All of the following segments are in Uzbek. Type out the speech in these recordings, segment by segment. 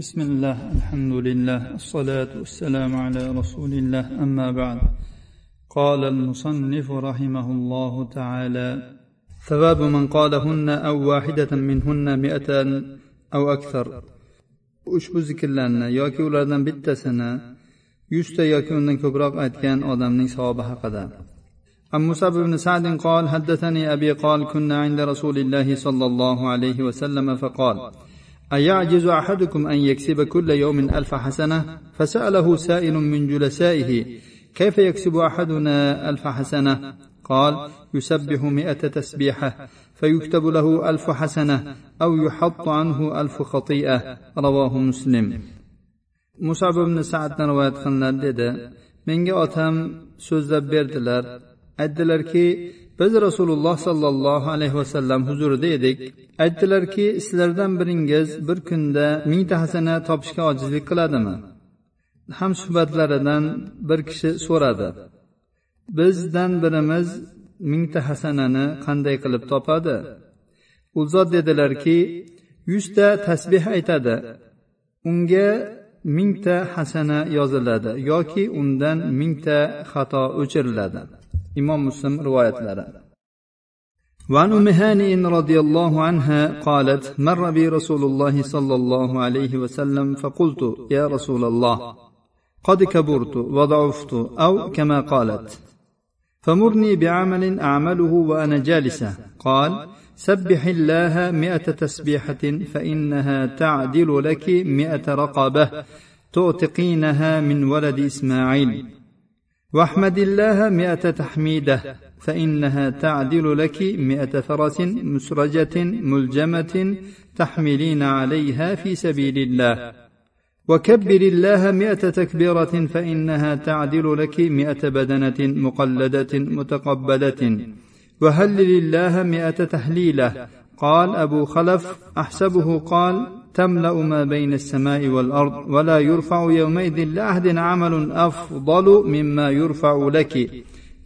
بسم الله الحمد لله الصلاة والسلام على رسول الله أما بعد قال المصنف رحمه الله تعالى ثواب من قالهن أو واحدة منهن مئة أو أكثر ushbu zikrlarni yoki ulardan bittasini yuzta yoki undan ko'proq aytgan odamning savobi haqida. عن مصعب بن سعد قال حدثني أبي قال كنا عند رسول الله صلى الله عليه وسلم فقال أيعجز أحدكم أن يكسب كل يوم ألف حسنة؟ فسأله سائل من جلسائه كيف يكسب أحدنا ألف حسنة؟ قال يسبح مئة تسبيحة فيكتب له ألف حسنة أو يحط عنه ألف خطيئة. رواه مسلم. musab ibn saaddan rivoyat qilinadi dedi menga otam so'zlab berdilar aytdilarki biz rasululloh sollallohu alayhi vasallam huzurida edik. Aytdilarki sizlardan biringiz bir kunda mingta hasana topishga ojizlik qiladimi? Ham suhbatlaridan bir kishi so'radi. Bizdan birimiz mingta hasanani qanday qilib topadi? U zot dedilarki yuzta tasbeh aytadi. Unga mingta hasana yoziladi yoki undan mingta xato o'chiriladi. Imom muslim rivoyatlari وعن أم هانئ رضي الله عنها قالت مر بي رسول الله صلى الله عليه وسلم فقلت يا رسول الله قد كبرت وضعفت أو كما قالت. فمرني بعمل أعمله وأنا جالسة. قال سبح الله مئة تسبيحة فإنها تعدل لك مئة رقبة تعتقينها من ولد إسماعيل. واحمد الله مئة تحميدة فإنها تعدل لك مئة فرس مسرجة ملجمة تحملين عليها في سبيل الله. وكبر الله مئة تكبيرة فإنها تعدل لك مئة بدنة مقلدة متقبلة. وهلل الله مئة تهليلة قال أبو خلف أحسبه قال تملأ ما بين السماء والأرض ولا يرفع يومئذ لأحد عمل أفضل مما يرفع لك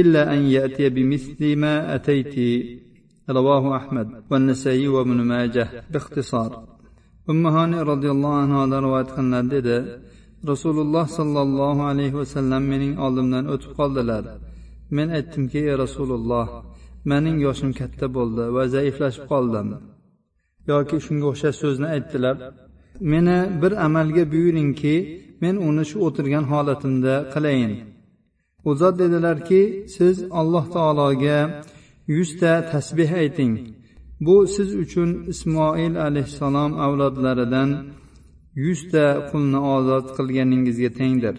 إلا أن يأتي بمثل ما أتيت. رواه أحمد والنسائي وابن ماجه باختصار. أم هاني رضي الله عنها روايat qilinadi dedi rasululloh sollallohu alayhi vasallam mening oldimdan o'tib qoldilar. Men aytdimki ey rasululloh mening yoshim katta bo'ldi va zaiflashib qoldim. Yoki shunga o'xshash so'zni aytdilar meni bir amalga buyuringki men uni shu o'tirgan holatimda qilayin. U zot dedilarki siz alloh taologa yuzta tasbeh ayting. Bu siz uchun ismoil alayhissalom avlodlaridan yuzta qulni ozod qilganingizga tengdir.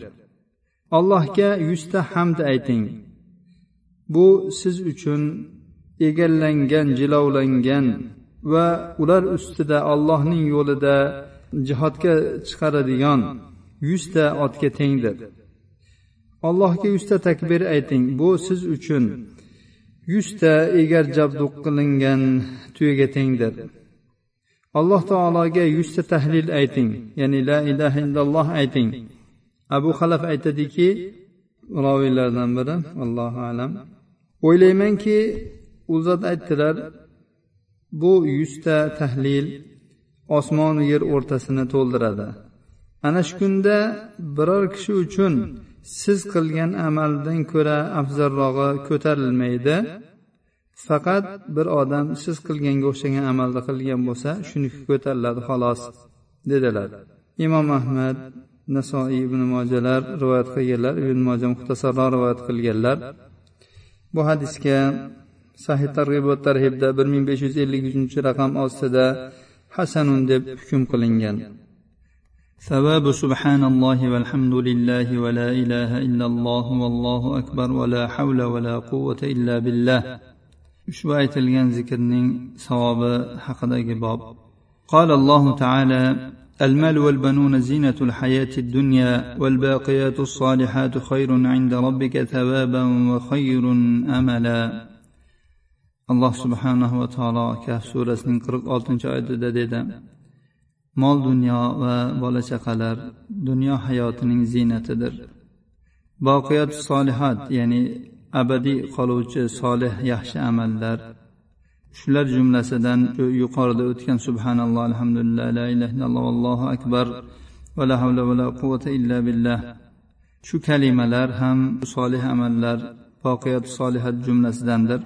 Allohga yuzta hamd ayting. Bu siz uchun egallangan jilovlangan va ular ustida allohning yo'lida jihodga chiqaradigan yuzta otga tengdir. Allohga yuzta takbir ayting. Bu siz uchun yuzta egar jabduq qilingan tuyaga tengdir. Alloh taologa yuzta tahlil ayting. Ya'ni la ilaha illalloh ayting. Abu xalaf aytadiki roviylardan biri allohu alam. O'ylaymanki u zot aytdilar bu yuzta tahlil osmonu yer o'rtasini to'ldiradi. Ana shu kunda biror kishi uchun siz qilgan amaldan ko'ra afzalrog'i ko'tarilmaydi. Faqat bir odam siz qilganga o'xshagan amalni qilgan bo'lsa shuniki ko'tariladi xolos dedilar. Imom ahmad nasoiy ibn mojalar rivoyat qilganlar ibn moja muxtasarroq rivoyat qilganlar. Bu hadisga sahih targ'ib va tarhibda bir ming besh yuz ellik uchinchi raqam ostida hasanun deb hukm qilingan. ثواب سبحان الله والحمد لله ولا إله إلا الله والله أكبر ولا حول ولا قوة إلا بالله ushbu aytilgan zikrning savobi haqidagi قال الله تعالى المال والبنون زينة الحياة الدنيا والباقيات الصالحات خير عند ربك ثوابا وخير أملا alloh subhanahu va taolo kaf surasining qirq oltinchi oyatida dedi. Mol dunyo va bola chaqalar dunyo hayotining ziynatidir boqiyat solihat ya'ni abadiy qoluvchi solih yaxshi amallar. Shular jumlasidan yuqorida o'tgan subhanalloh alhamdulillah la ilaha illalloh allohu akbar va la havla va la quvvata illa billah. Shu kalimalar ham solih amallar boqiyat solihat jumlasidandir.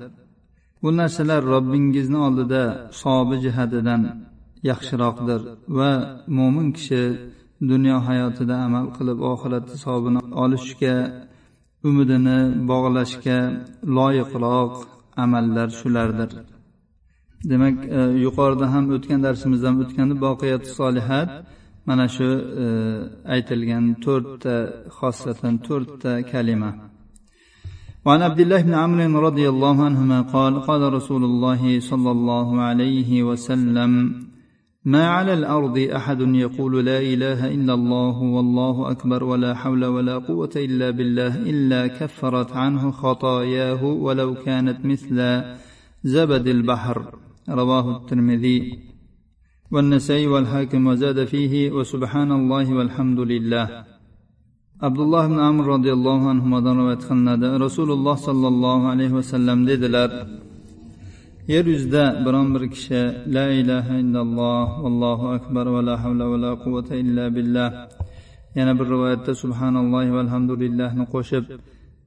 Bu narsalar robbingizni oldida savobi jihatidan yaxshiroqdir va mo'min kishi dunyo hayotida amal qilib oxiratda savobini olishga umidini bog'lashga loyiqroq amallar shulardir. Demak e, yuqorida ham o'tgan darsimizda ham o'tgandi boqiyat solihat mana shu e, aytilgan to'rtta xosatan to'rtta kalima. وعن عبد الله بن عمرو رضي الله عنهما قال قال رسول الله صلى الله عليه وسلم ما على الأرض أحد يقول لا إله إلا الله والله أكبر ولا حول ولا قوة إلا بالله إلا كفرت عنه خطاياه ولو كانت مثل زبد البحر. رواه الترمذي. والنسائي والحاكم وزاد فيه وسبحان الله والحمد لله. abdulloh ibn amr roziyallohu anhudan rivoyat qilinadi. Rasululloh sollallohu alayhi vasallam dedilar yer yuzida biron bir kishi la ilaha illalloh allohu akbar va la havla va la quvvata illa billah yana bir rivoyatda subhanalloh va alhamdulillahni qo'shib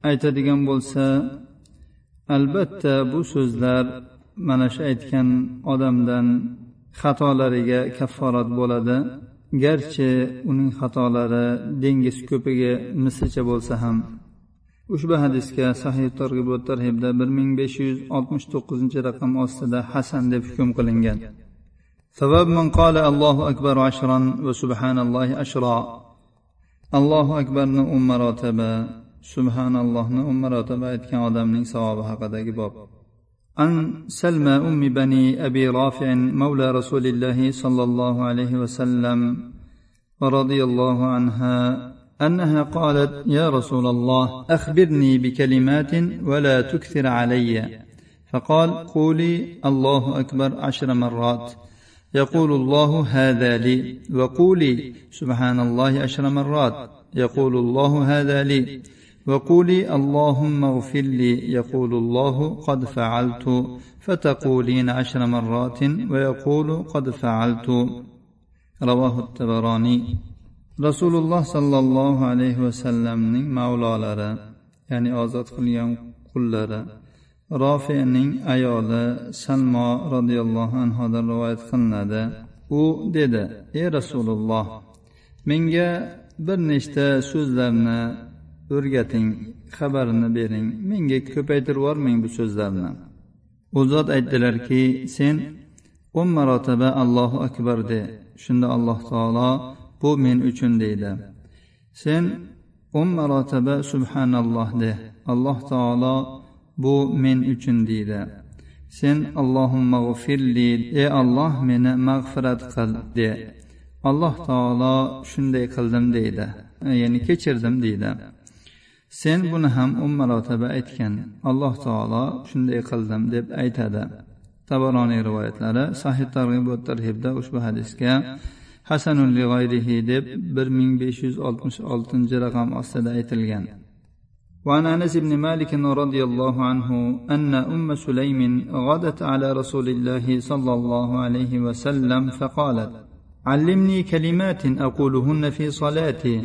aytadigan bo'lsa albatta bu so'zlar mana shu aytgan odamdan xatolariga kafforat bo'ladi. Garchi uning xatolari dengiz ko'pigi mislicha bo'lsa ham. Ushbu hadisga sahih targ'ib va tarhibda bir ming besh yuz oltmish to'qqizinchi raqam ostida hasan deb hukm qilingan. Sabab man qala allohu akbar ashran va subhanallohi ashro allohu akbarni o'n marotaba subhanallohni o'n marotaba aytgan odamning savobi haqidagi bob. عن سلمى أم بني أبي رافع مولى رسول الله صلى الله عليه وسلم ورضي الله عنها أنها قالت يا رسول الله أخبرني بكلمات ولا تكثر علي. فقال قولي الله أكبر عشر مرات. يقول الله هذا لي. وقولي سبحان الله عشر مرات. يقول الله هذا لي. وقولي اللهم اغفر لي يقول الله قد فعلت فتقولين عشر مرات ويقول قد فعلت رواه التبراني رسول الله صلى الله عليه وسلم mavlolari ya'ni ozod qilgan qullari rofiyaning ayoli salmo roziyallohu anhudan rivoyat qilinadi u dedi ey rasululloh menga bir nechta so'zlarni o'rgating xabarini bering. Menga ko'paytirib yubormang bu so'zlarni. U zot aytdilarki sen o'n marotaba allohu akbar de shunda alloh taolo bu men uchun deydi. Sen o'n marotaba subhanalloh de alloh taolo bu men uchun deydi. Sen allohumma g'ufirli ey olloh meni mag'firat qil de. Alloh taolo shunday qildim deydi. Ya'ni kechirdim deydi. sen buni ham o'n marotaba aytgan alloh taolo shunday qildim deb aytadi tabaroniy rivoyatlari sahih targ'ib va tarhibda ushbu hadisga hasanun lig'oyrihi deb bir ming besh yuz oltmish oltinchi raqam ostida aytilgan وعن انس بن مالك رضي الله عنه ان ام سليم غدت على رسول الله صلى الله عليه وسلم فقالت علمني كلمات اقولهن في صلاتي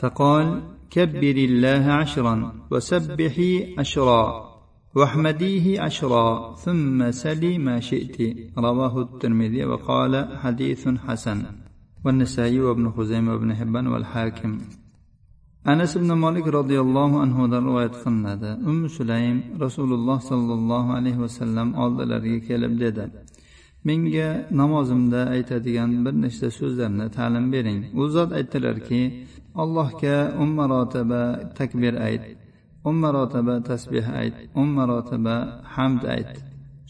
فقال كبري الله عشرا وسبحي عشرا واحمديه عشرا ثم سلي ما شئت رواه الترمذي وقال حديث حسن والنسائي وابن خزيمة وابن حبان والحاكم anas ibn molik roziyallohu anhudan rivoyat qilinadi ummu sulaym rasululloh sollallohu alayhi vasallam oldilariga kelib dedi menga namozimda aytadigan bir nechta so'zlarni ta'lim bering u zot aytdilarki allohga o'n marotaba takbir ayt. O'n marotaba tasbeh ayt. O'n marotaba hamd ayt.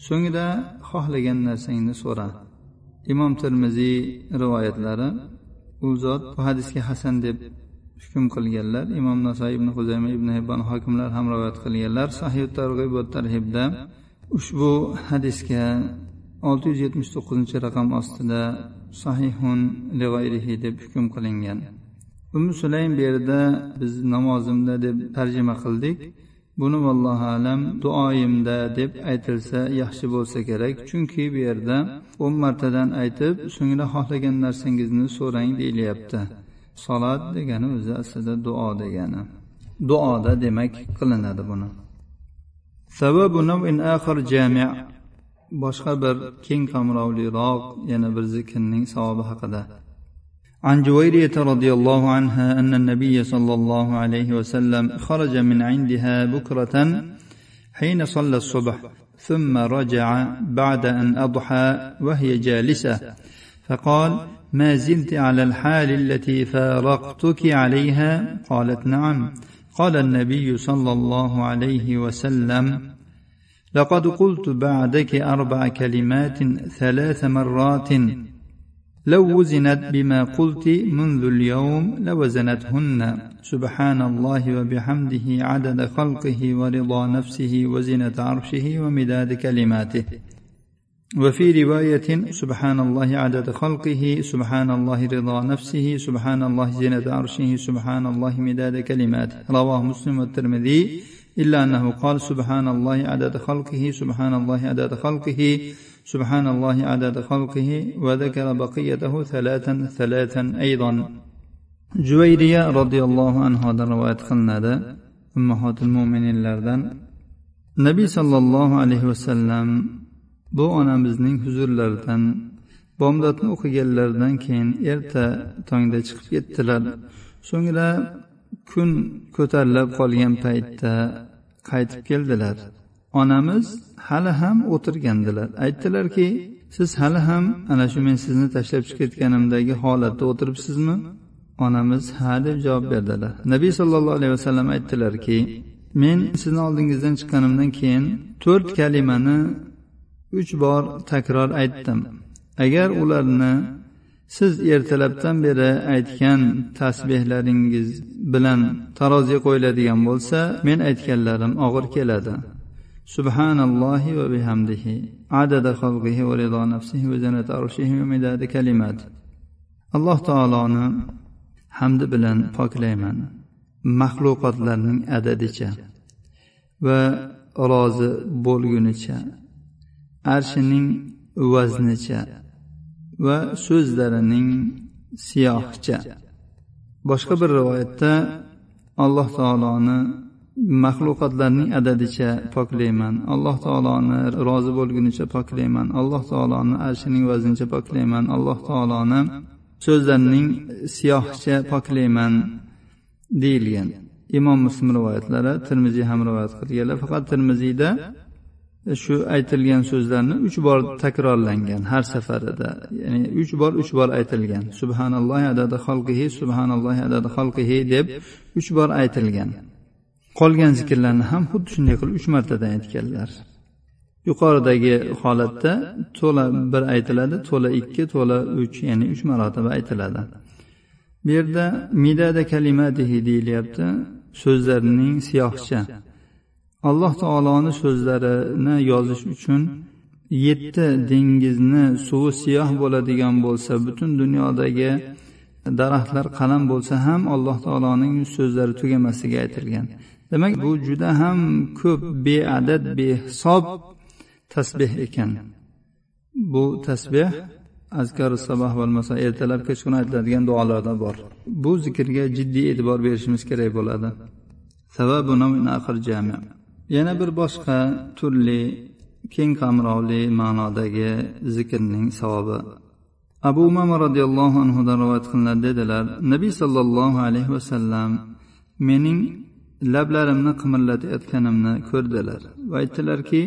So'ngra xohlagan narsangni so'ra. Imom termiziy rivoyatlari u zot bu hadisga hasan deb hukm qilganlar imom nasoiy ibn huzayma ibn hibbon hokimlar ham rivoyat qilganlar. Sahiy targ'ib va tarhibda ushbu hadisga olti yuz yetmish to'qqizinchi raqam ostida sahihun deb hukm qilingan. Umi sulaym bu yerda biz namozimda deb tarjima qildik. Buni vallohu alam duoyimda deb aytilsa yaxshi bo'lsa kerak. Chunki bu yerda o'n martadan aytib so'ngra xohlagan narsangizni so'rang deyilyapti. Solat degani o'zi aslida duo degani. Duoda demak qilinadi buni. Sababu in axir jami' boshqa bir keng qamrovliroq yana bir zikrning savobi haqida. عن جويرية رضي الله عنها أن النبي صلى الله عليه وسلم خرج من عندها بكرة حين صلى الصبح ثم رجع بعد أن أضحى وهي جالسة فقال ما زلت على الحال التي فارقتك عليها؟ قالت نعم. قال النبي صلى الله عليه وسلم لقد قلت بعدك أربع كلمات ثلاث مرات لو وزنت بما قلت منذ اليوم لوزنتهن. سبحان الله وبحمده عدد خلقه ورضا نفسه وزنة عرشه ومداد كلماته. وفي رواية سبحان الله عدد خلقه سبحان الله رضا نفسه سبحان الله زينة عرشه سبحان الله مداد كلماته. رواه مسلم والترمذي. إلا أنه قال سبحان الله عدد خلقه سبحان الله عدد خلقه سبحان الله عدد خلقه وذكر بقيته ثلاثا ثلاثا أيضا جويرية رضي الله عنه هذا رواية قلنا أمهات المؤمنين لردن nabiy sollallohu alayhi vasallam bu onamizning huzurlaridan bomdodni o'qiganlaridan keyin erta tongda chiqib ketdilar so'ngra kun ko'tarilib qolgan paytda qaytib keldilar Onamiz hali ham o'tirgandilar. Aytdilarki siz hali ham ana shu men sizni tashlab chiqib ketganimdagi holatda o'tiribsizmi? Onamiz ha deb javob berdilar. Nabiy sollallohu alayhi vasallam aytdilarki men sizni oldingizdan chiqqanimdan keyin to'rt kalimani uch bor takror aytdim. Agar ularni siz ertalabdan beri aytgan tasbehlaringiz bilan taroziga qo'yiladigan bo'lsa men aytganlarim og'ir keladi. سبحان الله وبحمده عدد خلقه ورضا نفسه وزنة عرشه ومداد كلمات alloh taoloni hamdi bilan poklayman maxluqotlarning adadicha va rozi bo'lgunicha arshining vaznicha va so'zlarining siyohcha boshqa bir rivoyatda alloh taoloni maxluqotlarning adadicha poklayman. Alloh taoloni rozi bo'lgunicha poklayman. Alloh taoloni arshining vaznicha poklayman. Alloh taoloni so'zlarining siyohcha poklayman deyilgan. Imom muslim rivoyatlari termiziy ham rivoyat qilganlar. Faqat termiziyda shu aytilgan so'zlarni uch bor takrorlangan har safarida. Ya'ni uch bor uch bor aytilgan. Subhanalloh adadi xalqihi subhanalloh adadi xalqihi deb uch bor aytilgan. Qolgan zikrlarni ham xuddi shunday qilib uch martadan aytganlar. yuqoridagi holatda to'la bir aytiladi to'la ikki to'la uch ya'ni uch marotaba aytiladi. bu yerda midada kalimatihi deyilyapti so'zlarining siyohcha alloh taoloni so'zlarini yozish uchun yetti dengizni suvi siyoh bo'ladigan bo'lsa butun dunyodagi daraxtlar qalam bo'lsa ham alloh taoloning so'zlari tugamasligi aytilgan demak bu juda ham ko'p beadad behisob tasbeh ekan. Bu tasbeh azkar sabah va maso ertalab kechqurun aytiladigan duolarda bor. Bu zikrga jiddiy e'tibor berishimiz kerak bo'ladi. Yana bir boshqa turli keng qamrovli ma'nodagi zikrning savobi. Abu umama roziyallohu anhudan rivoyat qilinadi dedilar nabiy sollallohu alayhi vasallam mening lablarimni qimirlatayotganimni ko'rdilar va aytdilarki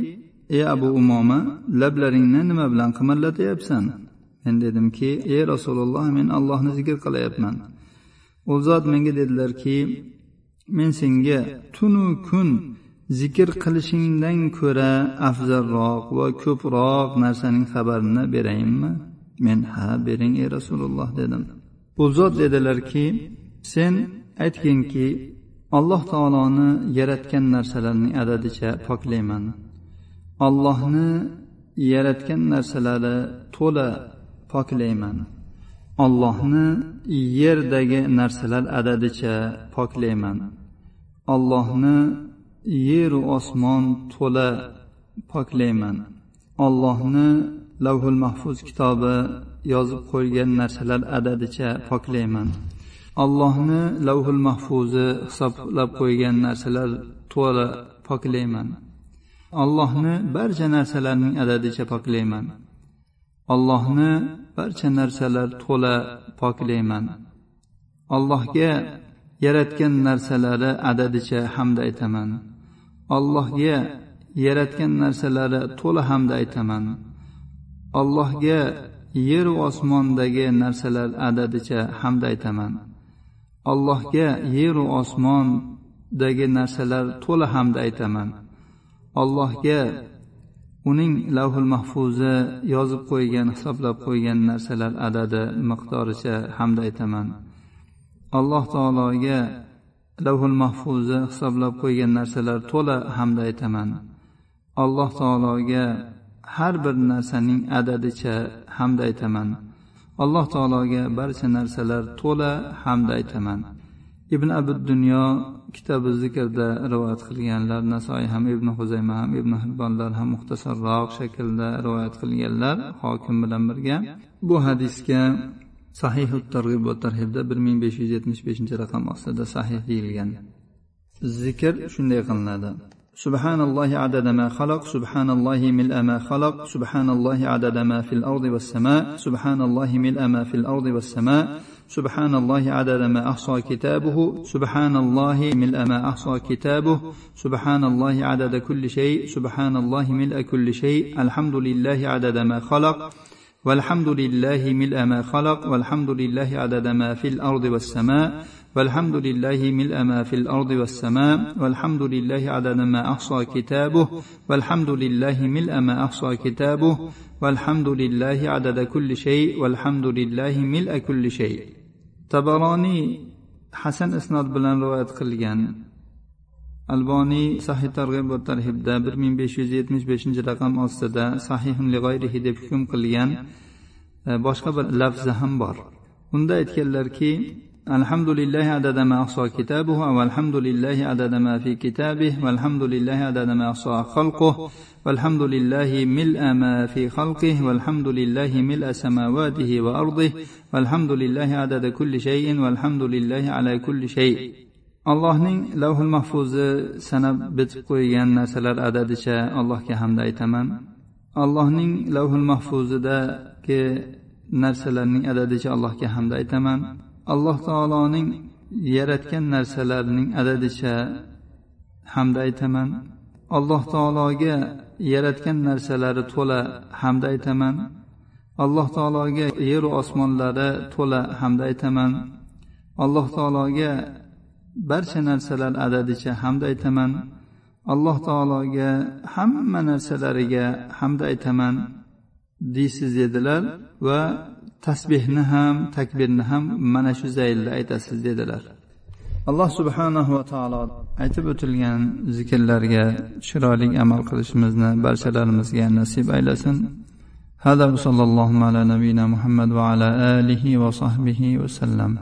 ey abu umoma lablaringni nima bilan qimirlatyapsan men dedimki ey rasululloh men allohni zikr qilyapman u zot menga dedilarki men senga tunu kun zikr qilishingdan ko'ra afzalroq va ko'proq narsaning xabarini berayinmi? Men ha bering ey rasululloh dedim. U zot dedilarki sen aytginki alloh taoloni yaratgan narsalarning adadicha poklayman. Allohni yaratgan narsalari to'la poklayman. Allohni yerdagi narsalar adadicha poklayman. Allohni yeru osmon to'la poklayman. Ollohni lavhul mahfuz kitobi yozib qo'ygan narsalar adadicha poklayman. Allohni lavhul mahfuzi hisoblab qo'ygan narsalar to'la poklayman. Allohni barcha narsalarning adadicha poklayman. Allohni barcha narsalar to'la poklayman. Allohga yaratgan narsalari adadicha hamd aytaman. Allohga yaratgan narsalari to'la hamda aytaman. Allohga yeru osmondagi narsalar adadicha hamda aytaman. Allohga yeru osmondagi narsalar to'la hamda aytaman. Allohga uning lavhul mahfuzi yozib qo'ygan hisoblab qo'ygan narsalar adadi miqdoricha hamda aytaman. Alloh taologa lavhul mahfuzi hisoblab qo'ygan narsalar to'la hamda aytaman. Alloh taologa har bir narsaning adadicha hamda aytaman. Alloh taologa barcha narsalar to'la hamd aytaman. Ibn abu dunyo kitobi zikrda rivoyat qilganlar nasoiy ham ibn huzayma ham ibn hibbonlar ham muxtasarroq shaklda rivoyat qilganlar hokim bilan birga. Bu hadisga sahihu targ'ib va tarhibda bir ming besh yuz yetmish beshinchi raqam ostida sahih deyilgan. Zikr shunday qilinadi. سبحان الله عدد ما خلق سبحان الله ملء ما خلق سبحان الله عدد ما في الأرض والسماء سبحان الله ملء ما في الأرض والسماء سبحان الله عدد ما أحصى كتابه سبحان الله ملء ما أحصى كتابه سبحان الله عدد كل شيء سبحان الله ملء كل شيء الحمد لله عدد ما خلق والحمد لله ملء ما خلق والحمد لله عدد ما في الأرض والسماء والحمد لله ملء ما في الأرض والسماء والحمد لله عدد ما أحصى كتابه والحمد لله ملء ما أحصى كتابه والحمد لله عدد كل شيء والحمد لله ملء كل شيء tabaroniy hasan isnod bilan rivoyat qilgan alboniy sahih targ'ib va tarhibda bir ming besh yuz yetmish beshinchi raqam ostida sahihun lig'oyrihi deb hukm qilgan boshqa bir lafzi ham bor unda aytganlarki الحمد لله عدد ما أحصى كتابه والحمد لله عدد ما في كتابه والحمد لله عدد ما أحصى خلقه والحمد لله ملء ما في خلقه والحمد لله ملء سماواته وأرضه والحمد لله عدد كل شيء والحمد لله على كل شيء. Allohning lavhul mahfuzi sanab bitib qo'ygan narsalar adadicha allohga hamd aytaman. Allohning lavhul mahfuzidagi narsalarning adadicha allohga hamd aytaman. Alloh taoloning yaratgan narsalarining adadicha hamda aytaman. Alloh taologa yaratgan narsalari to'la hamda aytaman. Alloh taologa yeru osmonlari to'la hamda aytaman. Alloh taologa barcha narsalar adadicha hamda aytaman. Alloh taologa hamma narsalariga hamda aytaman. deysiz dedilar va tasbehni ham takbirni ham mana shu zaylda aytasiz dedilar alloh subhanahu va taolo aytib o'tilgan zikrlarga chiroyli amal qilishimizni barchalarimizga nasib aylasin هذا وصلى الله على نبينا محمد وعلى آله وصحبه وسلم